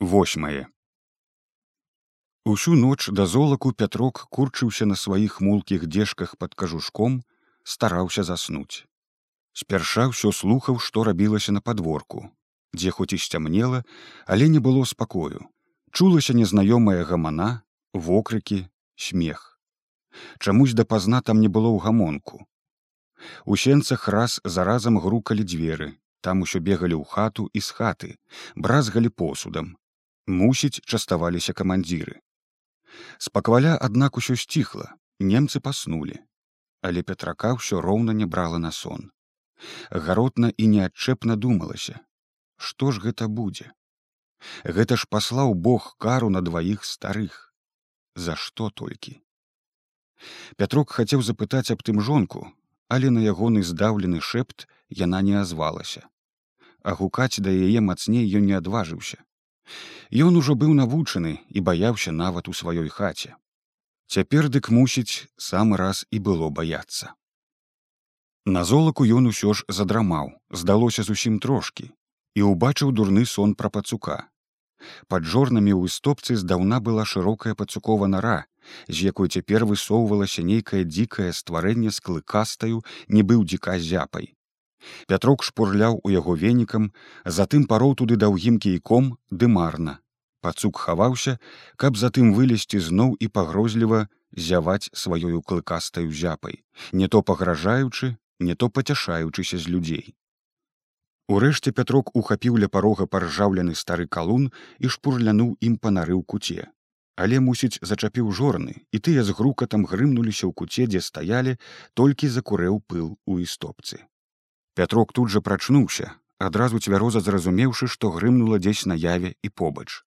восьмае Усю ноч да золаку пятрок курчыўся на сваіх мулкіх дзежках пад кажушком стараўся заснуць. Спярша ўсё слухаў што рабілася на падворку. Дзе хоць і сцямнела але не было спакою. Чулася незнаёмая гамана вокрыкі смех. Чамусь дапазна там не было ў гамонку. У сенцах раз за разам грукалі дзверы. Там усё бегалі ў хату і з хаты бразгалі посудам мусіць частаваліся камандзіры. Спакваля аднак усё сціхла немцы паснулі але петрака ўсё роўна не брала на сон. Гаротна і неадчэпна думалася што ж гэта будзе? Гэта ж паслаў бог кару на дваіх старых. За што толькі? Пятрок хацеў запытаць аб тым жонку але на ягоны здаўлены шэпт яна не азвалася. А гукаць да яе мацней ён не адважыўся Ён ужо быў навучаны і баяўся нават у сваёй хаце. Цяпер дык мусіць самы раз і было баяцца. На золаку ён усё ж задрамаў, здалося зусім трошкі і ўбачыў дурны сон пра пацука. Пад жорнамі ў істопцы здаўна была шырокая пацукова нара, з якой цяпер высоўвалася нейкае дзікае стварэнне з клыкастаю, не быў дзіка зяпай. Пятрок шпурляў у яго венікам, затым пароў туды даўгім кійком ды марна. Пацук хаваўся, каб затым вылезці зноў і пагрозліва зяваць сваёю клыкастаю зяпай, не то пагражаючы, не то пацяшаючыся з людзей. Урэшце пятрок ухапіў ля парога паржаўлены стары калун і шпурлянуў ім панары ў куце. Але мусіць зачапіў жорны, і тыя з грукатам грымнуліся ў куце, дзе стаялі, толькі закурэў пыл у істопцы. Пятрок тут жа прачнуўся, адразу цвяроза зразумеўшы, што грымнула дзесь на яве і побач.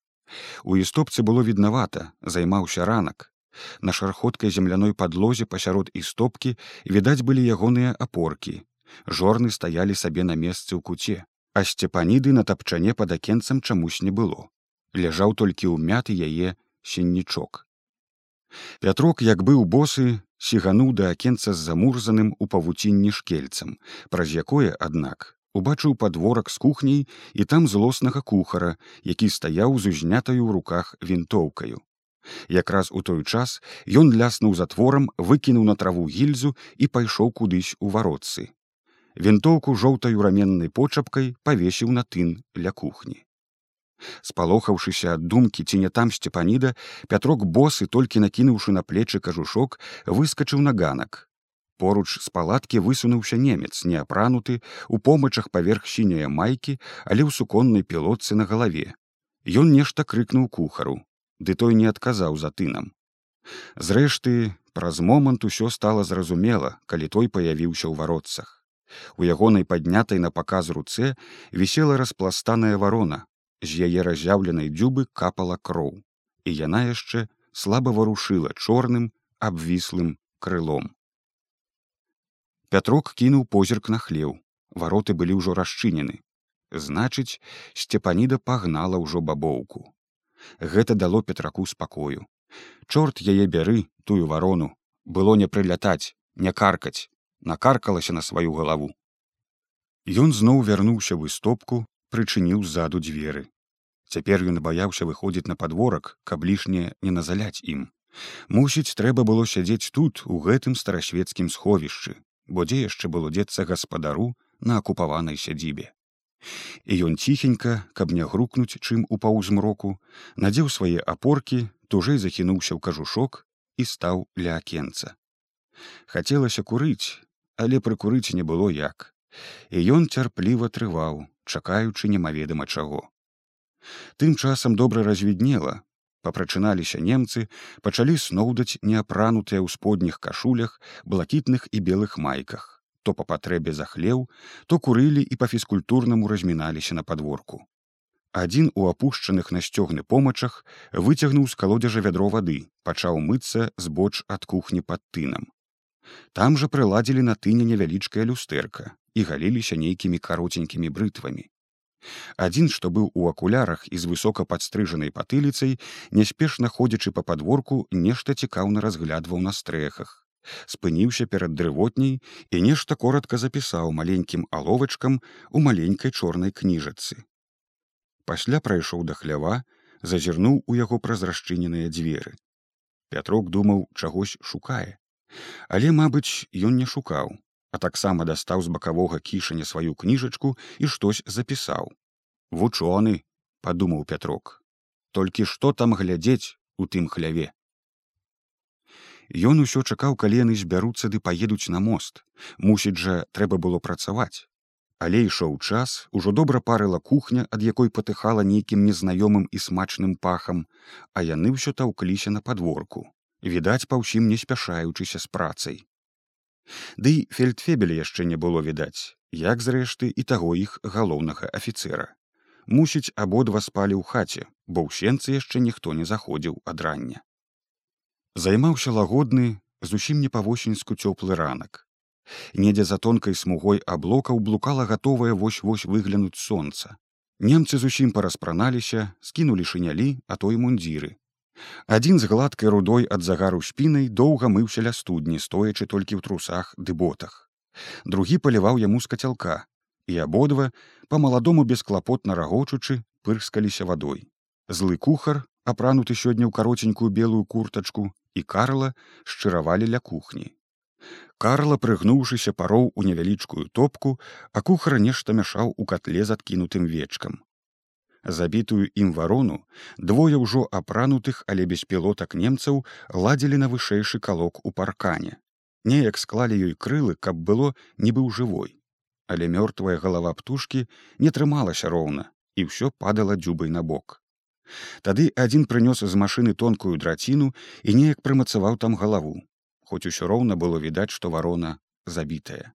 У істопцы было віднавата, займаўся ранак. На шархоткай земляной падлозе пасярод істопкі відаць былі ягоныя апоркі. Жорны стаялі сабе на месцы ў куце, а сцепаніды на тапчане пад акенцам чамусь не было. Ляжаў толькі ў мяты яе сеннічок. Пятрок, як быў босы, сігануў да акенца з замурзаным у павуцінні шкельцам, праз якое, аднак, убачыў падворак з кухняй і там злоснага кухара, які стаяў з узнятаю ў руках вінтоўкаю. Якраз у той час ён ляснуў затворам, выкінуў на траву гільзу і пайшоў кудысь у варотцы. Вінтоўку жоўтаю раменнай почапкай павесіў на тын ля кухні спалохаўшыся ад думкі ці не там сцепаніда пятрок босы толькі накінуўшы на плечы кажушок выскачыў на ганак поруч з палаткі высунуўся немец неапрануты у помачах паверх сінія майкі але ў суконнай пілотцы на галаве ён нешта крыкнуў кухару ды той не адказаў за тынам зрэшты праз момант усё стала зразумела калі той паявіўся ў варотцах у ягонай паднятай на паказ руцэ вісела распластаная варона з яе раз'яўленай дзюбы капала кроў і яна яшчэ слаба варушыла чорным абвіслым крылом. Пятрок кінуў позірк на хлеў. Вароты былі ўжо расчынены. Значыць сцепаніда пагнала ўжо бабоўку. Гэта дало петраку спакою. Чорт яе бяры тую варону. Было не прылятаць не каркаць. Накаркалася на сваю галаву. Ён зноў вярнуўся в істопку прычыніў ззаду дзверы Цяпер ён баяўся выходзіць на падворак, каб лішне не назаляць ім. Мусіць, трэба было сядзець тут у гэтым старасвецкім сховішчы, бо дзе яшчэ было дзецца гаспадару на акупаванай сядзібе. І ён ціхенька, каб не грукнуць чым у паўзмроку, надзеў свае апоркі, тужэй захінуўся ў кажушок і стаў ля акенца. Хацелася курыць, але прыкурыць не было як. І ён цярпліва трываў, чакаючы немаведама чаго. Тым часам добра развіднела. Папрачыналіся немцы, пачалі сноўдаць неапранутыя ў сподніх кашулях, блакітных і белых майках. То па патрэбе захлеў, то курылі і па фізкультурнаму разміналіся на падворку. Адзін у апушчаных на сцёгны помачах выцягнуў з калодзежа вядро вады, пачаў мыцца збоч ад кухні пад тынам. Там жа прыладзілі на тыне невялічкая люстэрка і галіліся нейкімі кароценькімі брытвамі. Адзін, што быў у акулярах і з высока падстрыжанай патыліцай, няспешна ходзячы па падворку, нешта цікаўна разглядваў на стрэхах. Спыніўся перад дрывотняй і нешта коротка запісаў маленькім аловачкам у маленькай чорнай кніжацы. Пасля прайшоў да хлява, зазірнуў у яго празрашчыненыя дзверы. Пятрок думаў, чагось шукае. Але, мабыць, ён не шукаў, а таксама дастаў з бакавога кішаня сваю кніжачку і штось запісаў. Вучоны, падумаў Пятрок. Толькі што там глядзець у тым хляве. Ён усё чакаў, калі яны збяруцца ды паедуць на мост. Мусіць жа, трэба было працаваць. Але ішоў час, ужо добра парыла кухня, ад якой патыхала нейкім незнаёмым і смачным пахам, а яны ўсё таўкліся на падворку, відаць па ўсім не спяшаючыся з працай. Ды фельдфебеля яшчэ не было відаць, як зрэшты і таго іх галоўнага афіцера. Мусіць, абодва спалі ў хаце, бо ў сенцы яшчэ ніхто не заходзіў ад рання. Займаўся лагодны, зусім не па-восеньску цёплы ранак. Недзе за тонкай смугой аблокаў блукала гатовая вось-вось выглянуць сонца. Немцы зусім параспраналіся, скінулі шынялі, а то і мундзіры. Адзін з гладкай рудой ад загару спінай доўга мыўся ля студні, стоячы толькі ў трусах ды ботах. Другі паліваў яму з кацялка, і абодва, па-маладому бесклапотна рагочучы, пырскаліся вадой. Злы кухар, апрануты сёння ў кароценькую белую куртачку, і Карла шчыравалі ля кухні. Карла, прыгнуўшыся пароў у невялічкую топку, а кухара нешта мяшаў у катле з адкінутым вечкам. Забітую ім варону двое ўжо апранутых, але без пілотак немцаў ладзілі на вышэйшы калок у паркане. Неяк склалі ёй крылы, каб было нібы ў жывой. Але мёртвая галава птушкі не трымалася роўна і ўсё падала дзюбай на бок. Тады адзін прынёс з машыны тонкую драціну і неяк прымацаваў там галаву хоць усё роўна было відаць, што варона забітая.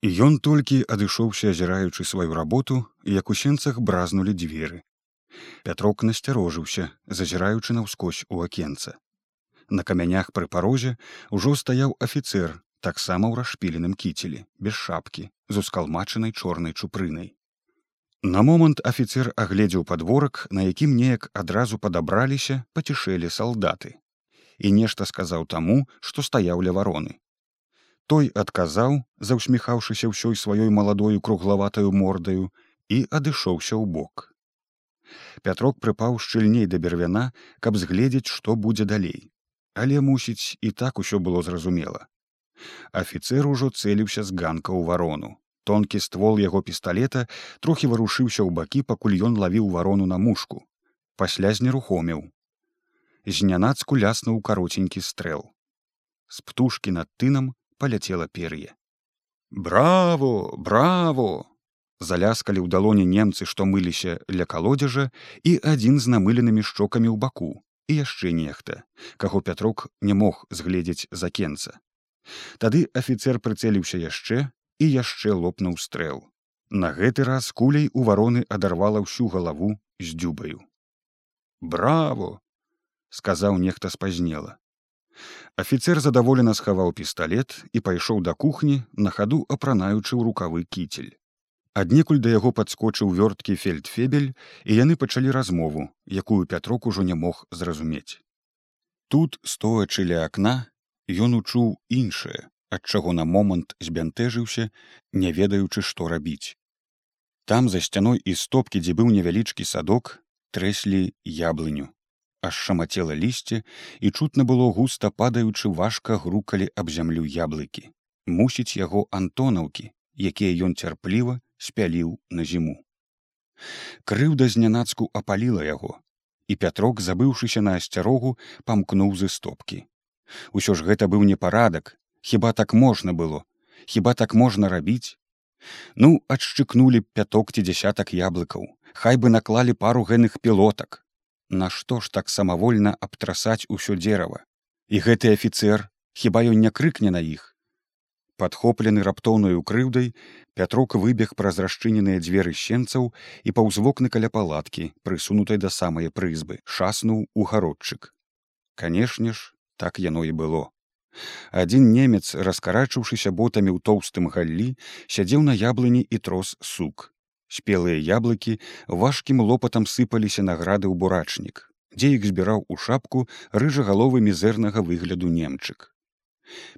І ён толькі адышоўся, азіраючы сваю работу, як у сенцах бразнулі дзверы. Пятрок насцярожыўся, зазіраючы наўскось у акенца. На камянях пры парозе ўжо стаяў афіцэр, таксама ў расшпіленым кіцелі, без шапкі, з ускалмачанай чорнай чупрынай. На момант афіцэр агледзеў падворак, на якім неяк адразу падабраліся, пацішэлі салдаты і нешта сказаў таму, што стаяў ля вароны. Той адказаў, заўсміхаўшыся ўсёй сваёй маладою круглаватаю мордаю і адышоўся ў бок. Пятрок прыпаў шчыльней да бервяна, каб згледзець, што будзе далей. Але мусіць, і так усё было зразумела. Афіцэр ужо цэліўся з ганка ў варону. Тонкі ствол яго пісталета трохі варушыўся ў бакі, пакуль ён лавіў варону на мушку. Пасля знерухомеў, знянацку ляснуў кароценькі стрэл. З птушкі над тынам паляцела пер'е. Браво, браво! Заляскалі ў далоні немцы, што мыліся ля калодзежа і адзін з намыленымі шчокамі ў баку і яшчэ нехта, каго пятрок не мог згледзець за кенца. Тады афіцэр прыцэліўся яшчэ і яшчэ лопнуў стрэл. На гэты раз куляй у вароны адарвала ўсю галаву з дзюбаю. Браво! сказаў нехта спазнела. Афіцэр задаволена схаваў пісталлет і пайшоў да кухні на хаду апранаючы ў рукавы кіцель. Аднекуль да яго падскочыў вёрткі фельдфебель і яны пачалі размову, якую пятрок ужо не мог зразумець. Тут стоячы ля акна ён учуў іншае, ад чаго на момант збянтэжыўся, не ведаючы, што рабіць. Там за сцяной і стопкі, дзе быў невялічкі садок, трэслі яблыню аж шамацела лісце і чутна было густа падаючы важка грукалі аб зямлю яблыкі. Мусіць яго антонаўкі якія ён цярпліва спяліў на зіму. Крыўда знянацку апаліла яго і пятрок забыўшыся на асцярогу памкнуў з стопкі усё ж гэта быў непарадак хіба так можна было хіба так можна рабіць? Ну адшчыкнулі пяток ці дзясятак яблыкаў хай бы наклалі пару гэных пілотак Нашто ж так самавольна абтрасаць усё дзерава. І гэты афіцэр хіба ён не крыкне на іх. Падхоплены раптоўнаю крыўдай, Пятрук выбег праз расчыненыя дзверы сенцаў і паўз вокны каля палаткі, прысунутай да самай прызбы, шаснуў у гародчык. Канешне ж, так яно і было. Адзін немец, раскарачыўшыся ботамі ў тоўстым галлі, сядзеў на яблыні і трос сук спелыя яблыкі важкім лопатам сыпаліся награды ў бурачнік, дзе іх збіраў у шапку рыжагаловы мізэрнага выгляду немчык.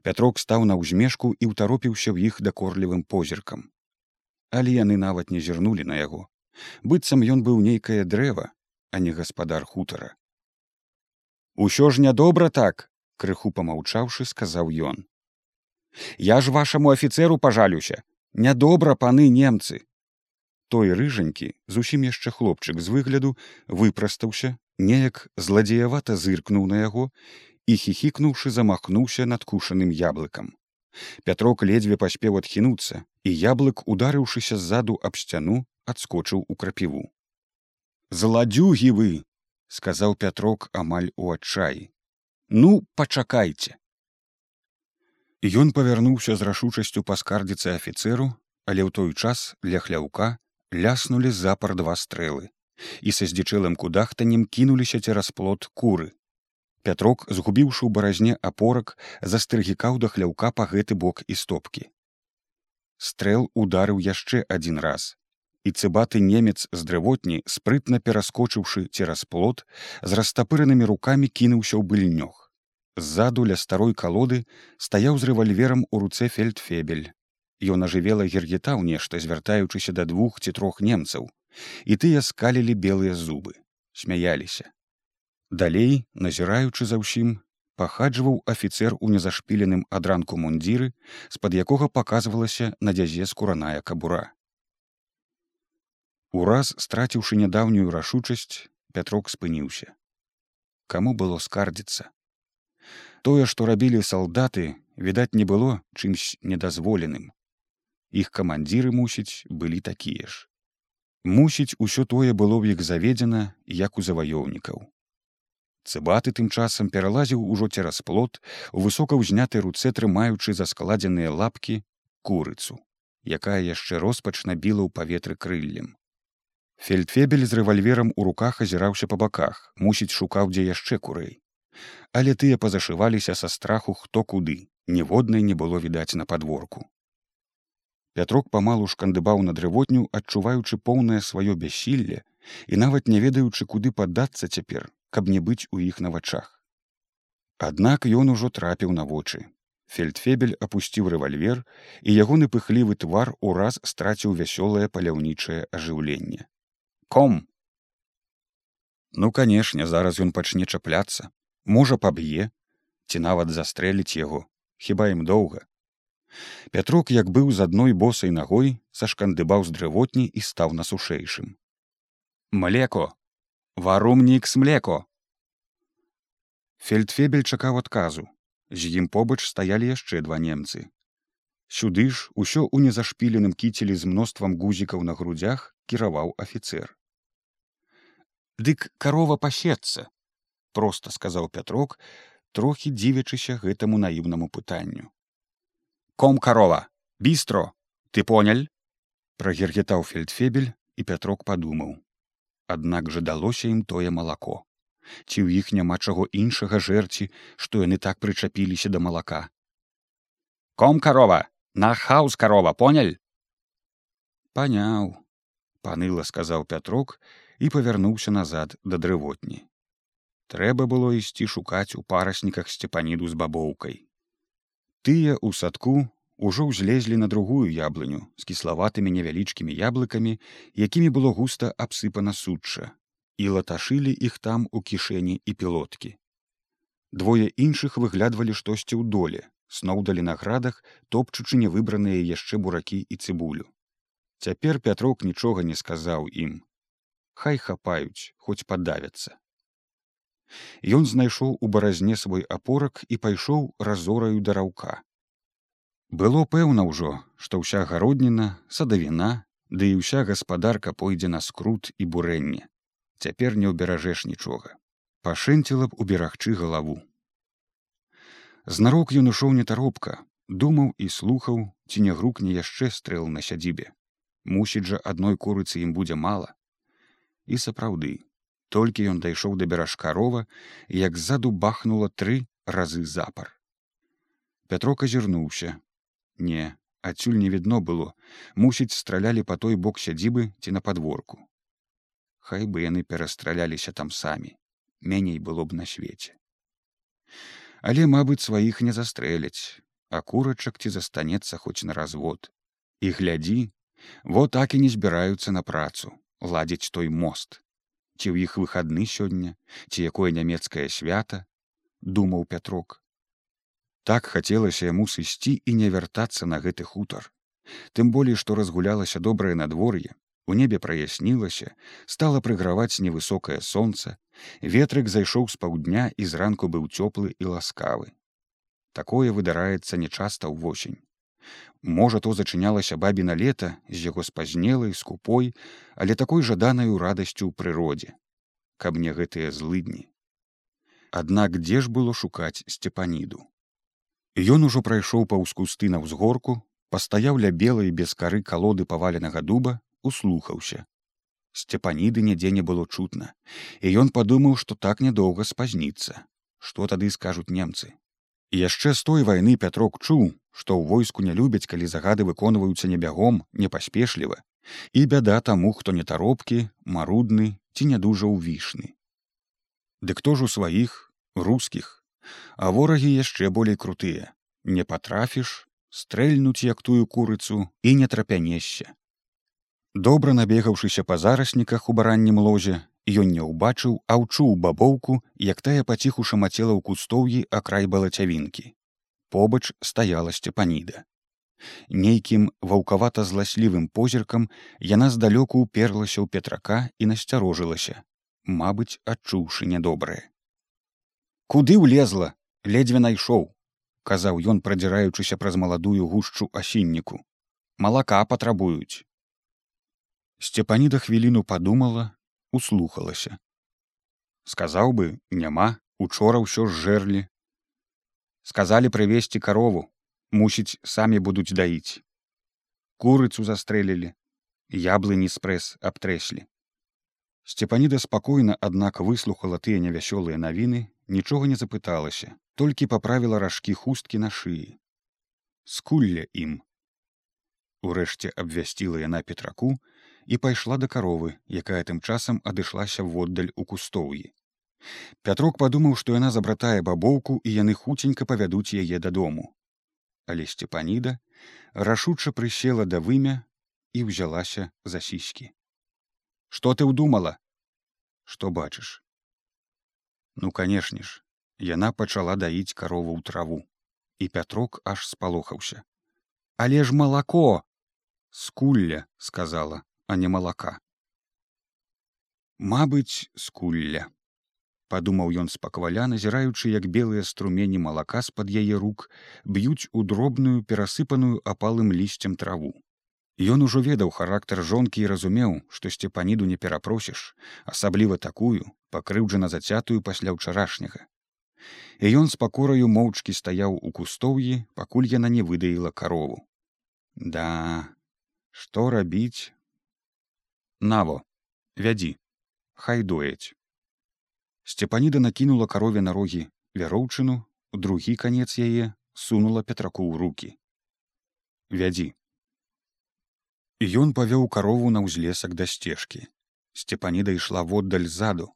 Пятрок стаў на ўзмешку і ўтаропіўся ў іх дакорлівым позіркам. Але яны нават не зірнулі на яго. быццам ён быў нейкае дрэва, а не гаспадар хутара Усё ж нядобра так крыху помаўчаўшы сказаў ён Я ж вашаму афіцеру пажалюся нядобра паны немцы той рыжанькі зусім яшчэ хлопчык з выгляду выпрастаўся неяк зладзеявата зыркнуў на яго і хіхікнуўшы замахнуўся над кушаным яблыкам. Пятрок ледзьве паспеў адхінуцца і яблык ударыўшыся ззаду аб сцяну адскочыў у крапіву. Зладзюгі вы сказаў пятрок амаль у адчаі. Ну пачакайце! Ён павярнуўся з рашучасцю паскардзіцца афіцеру але ў той час ля хляўка ляснулі запар два стрэлы. І са здзічэлым кудахтанем кінуліся цераз плот куры. Пятрок згубіўшы ў баразне апорак застрыгікаў да хляўка па гэты бок і стопкі. Стрэл ударыў яшчэ адзін раз. І цыбаты немец з дрывотні спрытна пераскочыўшы цераз плот з растапыранымі рукамі кінуўся ў быльнёг ззаду ля старой калоды стаяў з рэвальверам у руцэ фельдфебель ён ажывела гергетаў нешта звяртаючыся да двух ці трох немцаў. І тыя скалілі белыя зубы смяяліся. Далей назіраючы за ўсім пахаджваў афіцэр у незашпіленым адранку мундзіры з-пад якога паказвалася на дзязе скураная кабура. Ураз страціўшы нядаўнюю рашучасць пятрок спыніўся. Каму было скардзіцца? Тое што рабілі салдаты відаць не было чымсь недазволеным іх камандзіры мусіць былі такія ж. Мусіць усё тое было ў іх заведзена як у заваёўнікаў цыбаты тым часам пералазіў ужо цераз плот у высока ўзнятай руцэ трымаючы за складзеныя лапкі курыцу якая яшчэ роспачна біла ў паветры крыллем. Фельдфебель з рэвальверам у руках азіраўся па баках мусіць шукаў дзе яшчэ курэй. Але тыя пазашываліся са страху хто куды ніводнай не было відаць на падворку пятрок памалу шкандыбаў на дрывотню адчуваючы поўнае сваё бяссілле і нават не ведаючы куды паддацца цяпер каб не быць у іх на вачах. Аднак ён ужо трапіў на вочы. Фельдфебель апусціў рэвальвер і ягоны пыхлівы твар ураз страціў вясёлае паляўнічае ажыўленне. Ком? Ну канешне зараз ён пачне чапляцца. Можа паб'е ці нават застрэліць яго. Хіба ім доўга пятрок як быў з адной босай нагой сашкандыбаў з дрывотні і стаў на сушэйшым млеко! Варумнік с млеко! Фельдфебель чакаў адказу. З ім побач стаялі яшчэ два немцы. Сюды ж усё ў незашпіленым кіцелі з мноствам гузікаў на грудзях кіраваў афіцэр. Дык карова пасецца проста сказаў пятрок трохі дзівячыся гэтаму наіўнаму пытанню ком карова бістро ты поняль прагергетаў фельдфебель і пятрок падумаў аднак жа далося ім тое малако ці ў іх няма чаго іншага жэрці што яны так прычапіліся да малака? Ком карова на хаус карова поняль паняў паныла сказаў пятрок і павярнуўся назад да дрывотні. Трэба было ісці шукаць у парасніках сцепаніду з бабоўкай тыя ў садку ужо ўзлезлі на другую яблыню з кіславатымі невялічкімі яблыкамі якімі было густа абсыпана сучча і латашылі іх там у кішэні і пілоткі. Двое іншых выглядвалі штосьці ў доле сноўдалі на градах топчучы нявыбраныя яшчэ буракі і цыбулю. Цяпер пятрок нічога не сказаў ім. Хай хапаюць хоць падавяцца Ён знайшоў у баразне свой апорак і пайшоў разораю да раўка. Было пэўна ўжо, што ўся гародніна, садавіна, ды і ўся гаспадарка пойдзе на скрут і бурэнне. Цяпер не ўберажэш нічога. Пашэнціла б уберагчы галаву. Знарок ён ушоў нетаропка, думаў і слухаў, ці не грукне яшчэ стрэл на сядзібе. Мусіць жа адной курыцы ім будзе мала. І сапраўды, толькі ён дайшоў да беражка рова як ззаду бахнула тры разы запар. Пятрок азірнуўся не адсюль не відно было. Мусіць стралялі па той бок сядзібы ці на падворку хай бы яны перастраляліся там самі. Меней было б на свеце. Але мабыць сваіх не застрэляць а курачак ці застанецца хоць на развод. І глядзі во так і не збіраюцца на працу ладзіць той мост ці ў іх выхадны сёння ці якое нямецкае свята думаў пятрок так хацелася яму сысці і не вяртацца на гэты хутар тым болей што разгулялася добрае надвор'е у небе праяснілася стала прыграваць невысокае сонца ветрык зайшоў з паўдня і зранку быў цёплы і ласкавы. Такое выдараецца нечаста ўвосень можа то зачынялася бабіна лета з яго спазнелай скупой але такой жаданаю радасцю ў прыродзе каб не гэтыя злыдні аднак дзе ж было шукаць сцепаніду Ён ужо прайшоў паўз кусты на ўзгорку пастаяў ля белай без кары калоды паваленага дуба услухаўся. Сцепаніды нідзе не было чутна і ён падумаў што так нядоўга спазніцца. Што тады скажуць немцы і яшчэ з той вайны пятрок чуў што ў войску не любяць калі загады выконваюцца не бягом непаспешліва і бяда таму хто не таропкі марудны ці не дужа ўвішны дык хто ж у сваіх рускіх? А ворагі яшчэ болей крутыя. Не патрафіш стрэльнуць як тую курыцу і не трапянешся. Добра набегаўшыся па зарасніках у бараннім лозе ён не ўбачыў а ўчуў бабоўку як тая паціху шамацела ў кустоўі акрай балацявінкі побач стаяла сцепаніда нейкім ваўкавата зласлівым позіркам яна здалёку ўперлася ў петрака і насцярожылася мабыць адчуўшы нядобрае. Куды ўлезла? Ледзьве найшоў казаў ён прадзіраючыся праз маладую гушчу асінніку. Малака патрабуюць! Сцепаніда хвіліну падумала услухалася. Сказаў бы няма учора ўсё ж жэрлі сказалі прывесці карову мусіць самі будуць даіць курыцу застрэлілі яблыні спрэс абтрэслі сцепаніда спакойна аднак выслухала тыя невясёлыя навіны нічога не запыталася толькі паправіла ражкі хусткі на шыі скулля ім урэшце абвясціла яна петраку і пайшла да каровы якая тым часам адышлася воддаль у кустоўі пятрок падумаў што яна забратае бабоўку і яны хуценька павядуць яе дадому але сцепаніда рашуча прысела да вымя і ўзялася за сіські што ты ўдумала што бачыш ну канешне ж яна пачала даіць карову ў траву і пятрок аж спалохаўся але ж малако скулля сказала а не малака мабыць скулля падумаў ён спакваля назіраючы як белыя струмені малака з-пад яе рук б'юць у дробную перасыпаную апалым лісцем траву Ён ужо ведаў характар жонкі і разумеў, што сцепаніду не перапросіш, асабліва такую, пакрыўджана зацятую пасля ўчарашняга. І ён з пакораю моўчкі стаяў у кустоўі, пакуль яна не выдаіла карову. Да, што рабіць? Наво, вядзі, хай дояць. Сцепаніда накінула карове на рогі вяроўчыну, другі канец яе сунула петраку ў руки. Вядзі. Ён павёў карову на ўзлесак да сцежкі. Сцепаніда ішла воддаль ззаду.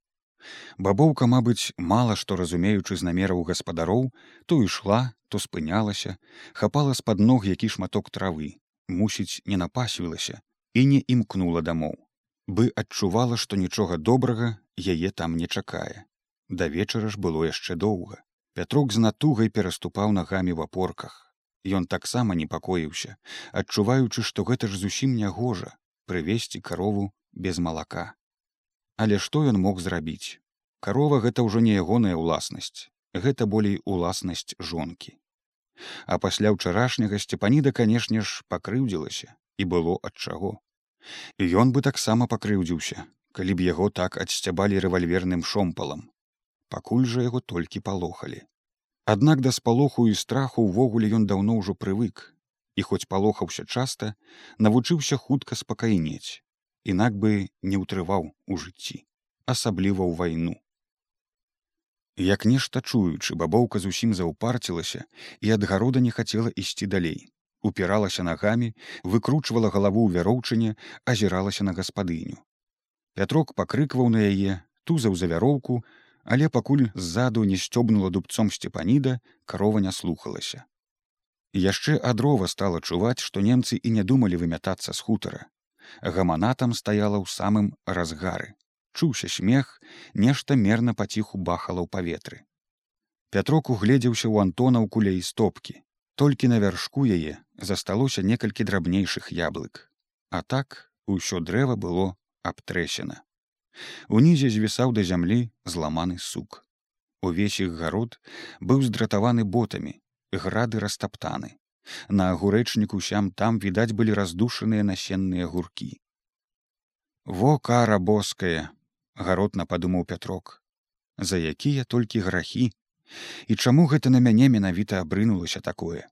Бабоўка, мабыць, мала што разумеючы з намераў гаспадароў, то ішла, то спынялася, хапала з-пад ног які шматок травы, мусіць, не напасвілася і не імкнула дамоў. Бы адчувала, што нічога добрага яе там не чакае. Да вечара ж было яшчэ доўга. Пятрок з натугай пераступаў нагамі в апорках. Ён таксама непакоіўся, адчуваючы, што гэта ж зусім нягожа прывесці карову без малака. Але што ён мог зрабіць? Карова гэта ўжо не ягоная ўласнасць, гэта болей уласнасць жонкі. А пасля ўчарашняга сцепаніда, канешне ж, пакрыўдзілася і было ад чаго. Ён бы таксама пакрыўдзіўся, калі б яго так адсцябалі рэвальверным шомпалам. Пакуль жа яго толькі палохалі. Аднак да спалоху і страху ўвогуле ён даўно ўжо прывык і хоць палохаўся часта, навучыўся хутка спакайнець, інак бы не ўтрываў у жыцці, асабліва ў вайну. Як нешта чуючы, бабоўка зусім заўпарцілася і ад гарода не хацела ісці далей. Упіралася нагамі, выкручвала галаву ў вяроўчыне, азіралася на гаспадыню. Пятрок пакрыкваў на яе, тузаў за вяроўку, але пакуль ззаду не сцёбнула дубцом сцепаніда карова не слухалася. Яшчэ адрова стала чуваць што немцы і не думалі вымятацца з хутара. Гамана там стаяла ў самым разгары. Чуўся смех нешта мерна паціху бахала ў паветры. Пятрок угледзеўся ў антонаўку ля і стопкі толькі на вяршку яе засталося некалькі драбнейшых яблык. А так усё дрэва было абтрэсена. Унізе звісаў да зямлі зламаны сук. Увесь іх гарод быў здратаваны ботамі грады растаптаны на агурэчніку сям там відаць былі раздушаныя насенныя гуркі. Во кара боская гаротна падумаў пятрок. За якія толькі грахі! І чаму гэта на мяне менавіта абрынулася такое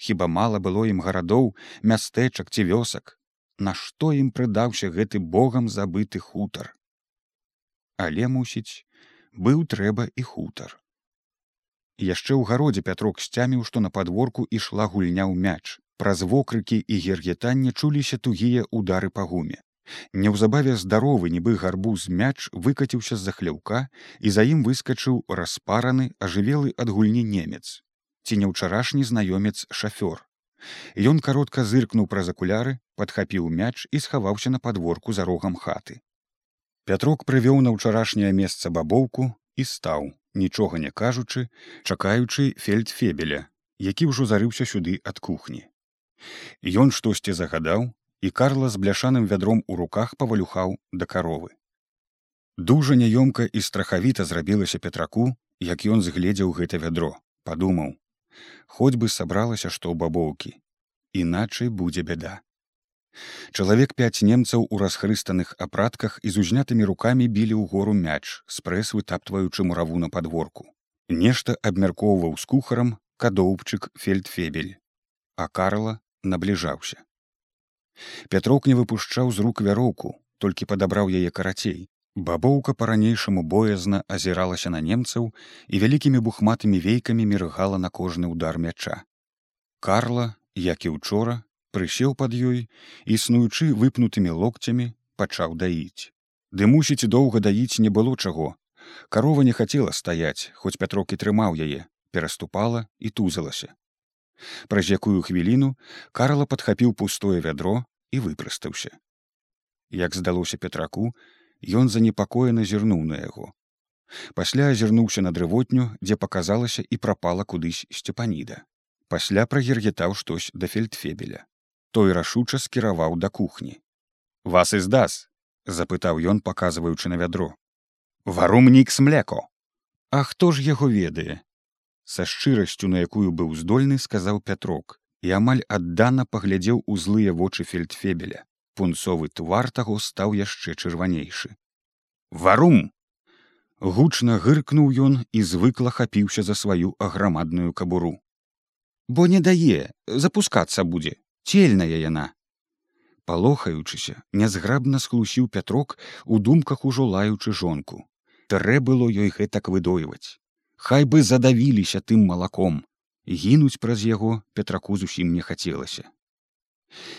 хіба мала было ім гарадоў мястэчак ці вёсак? Нашто ім прыдаўся гэты богам забыты хутар? Але мусіць быў трэба і хутар. Яшчэ ў гародзе пятрок сцяміў што на падворку ішла гульня ў мяч. Праз вокрыкі і гергетанне чуліся тугія удары па гуме. Неўзабаве здаровы нібы гарбуз мяч выкаціўся з-за хляўка і за ім выскачыў распараны ажывелы ад гульні немец ці не ўчарашні знаёмец шафёр Ён каротка зыркнуў праз акуляры падхапіў мяч і схаваўся на падворку за рогам хаты Пятрок прывёў на ўчарашняе месца бабоўку і стаў, нічога не кажучы, чакаючы фельдфебеля, які ўжо зарыўся сюды ад кухні. Ён штосьці загадаў, і Карла з бляшаным вядром у руках павалюхаў да каровы. Дужа няёмка і страхавіта зрабілася петраку, як ён згледзеў гэта вядро, падумаў: Хоць бы сабралася што ў бабоўкі, іначай будзе бяда. Чалавек пяць немцаў у расхрыстаных апратках і з узнятымі рукамі білі ў гору мяч спрэс вытаптваючы мураву на падворку. Нешта абмяркоўваў з кухарам кадоўбчык фельдфебель, а Карла набліжаўся. Пятрок не выпушчаў з рук вяроўку, толькі падабраў яе карацей. Бабоўка па-ранейшаму боязна азіралася на немцаў і вялікімі бухматымі вейкамі міргала на кожны ўдар мяча. Карла, як і учора, прысеў пад ёй існуючы выпнутымі локцямі пачаў даіць. Ды мусіць доўга даіць не было чаго. Карова не хацела стаяць хоць пятрокі трымаў яе пераступала і тузалася. Праз якую хвіліну карла падхапіў пустое вядро і выпрастаўся як здалося петраку ён занепакоена зірнуў на яго пасля азірнуўся на дрывотню дзе паказалася і прапала кудысь сцепаніда пасля прагергетаў штось да фельдфебеля. Той рашуча скіраваў да кухні вас і здас запытаў ён паказваючы на вядро. Варумнік смлеко а хто ж яго ведае? Са шчырасцю на якую быў здольны сказаў пятрок і амаль аддана паглядзеў у злыя вочы фельдфебеля пунцовы твар таго стаў яшчэ чырванейшы. Варум гучна гыркнуў ён і звыкла хапіўся за сваю аграмадную кабуру. Бо не дае запускацца будзе цельная яна! Палохаючыся нязграбна схлусіў пятрок у думках ужо лаючы жонку. Трэ было ёй гэтак выдойваць. Хай бы задавіліся тым малаком. Гінуць праз яго петраку зусім не хацелася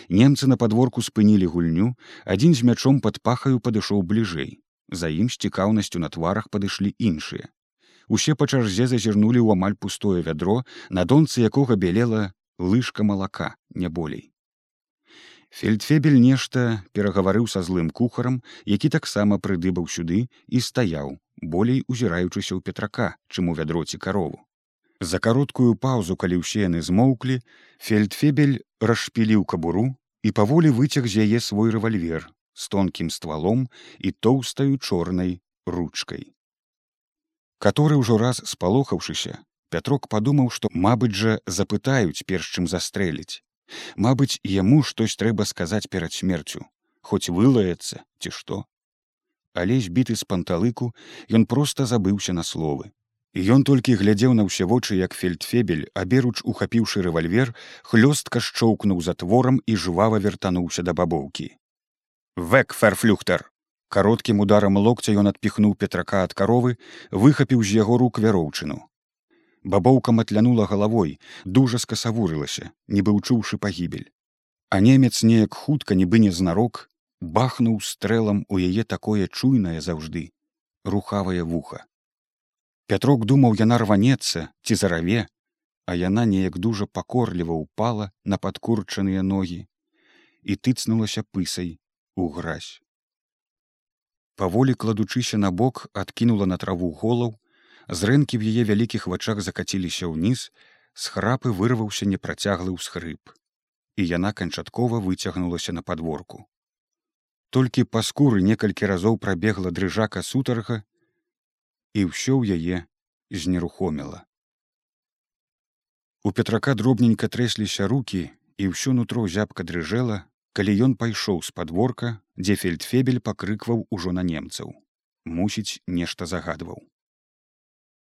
немцы на падворку спынілі гульню адзін з мячом пад пахаю падышоў бліжэй. За ім з цікаўнасцю на тварах падышлі іншыя. Усе па чарзе зазірнулі ў амаль пустое вядро на донцы якога бялела лыжка малака не болей. Фельдфебель нешта перагаварыў са злым кухарам які таксама прыдыбаў сюды і стаяў болей узіраючыся ў петрака чым у вядроці карову за кароткую паўзу калі ўсе яны змоўклі фельдфебель расшпіліў кабуру і паволі выцяг з яе свой рэвальвер з тонкім ствалом і тоўстаю чорнай ручкой который ўжо раз спалохаўшыся Пятрок падумаў, што, мабыць жа, запытаюць перш чым застрэліць. Мабыць, яму штось трэба сказаць перад смерцю, хоць вылаецца ці што. Але збіты з панталыку ён проста забыўся на словы. І ён толькі глядзеў на ўсе вочы, як фельдфебель, аберуч ухапіўшы рэвальвер, хлёстка шчоўкнуў затворам і жвава вяртануўся да бабоўкі. Век ферфлюхтер. Кароткім ударам локця ён адпіхнуў петрака ад каровы, выхапіў з яго рук вяроўчыну бабоўка матлянула галавой дужа скасавурылася нібы ўчуўшы пагібель а немец неяк хутка нібы незнарок бахнуў стрэлам у яе такое чуйнае заўжды рухавае вуха пятрок думаў яна рванецца ці зараве а яна неяк дужа пакорліва ўпала на падкурчаныя ногі і тыцнулася пысай у гразь. Паволі кладучыся на бок адкінула на траву голаў зрэнкі в яе вялікіх вачах закаціліся ўніз з храпы вырваўся непрацяглы ўсхрып і яна канчаткова выцягнулася на падворку. Толькі па скуры некалькі разоў прабегла дрыжака сутарга і ўсё ў яе знерухоміла. У петрака дробненька трэсліся руки і ўсё нутро зябка дрыжэла калі ён пайшоў з падворка дзе фельдфебель пакрыкваў ужо на немцаў. Мусіць нешта загадваў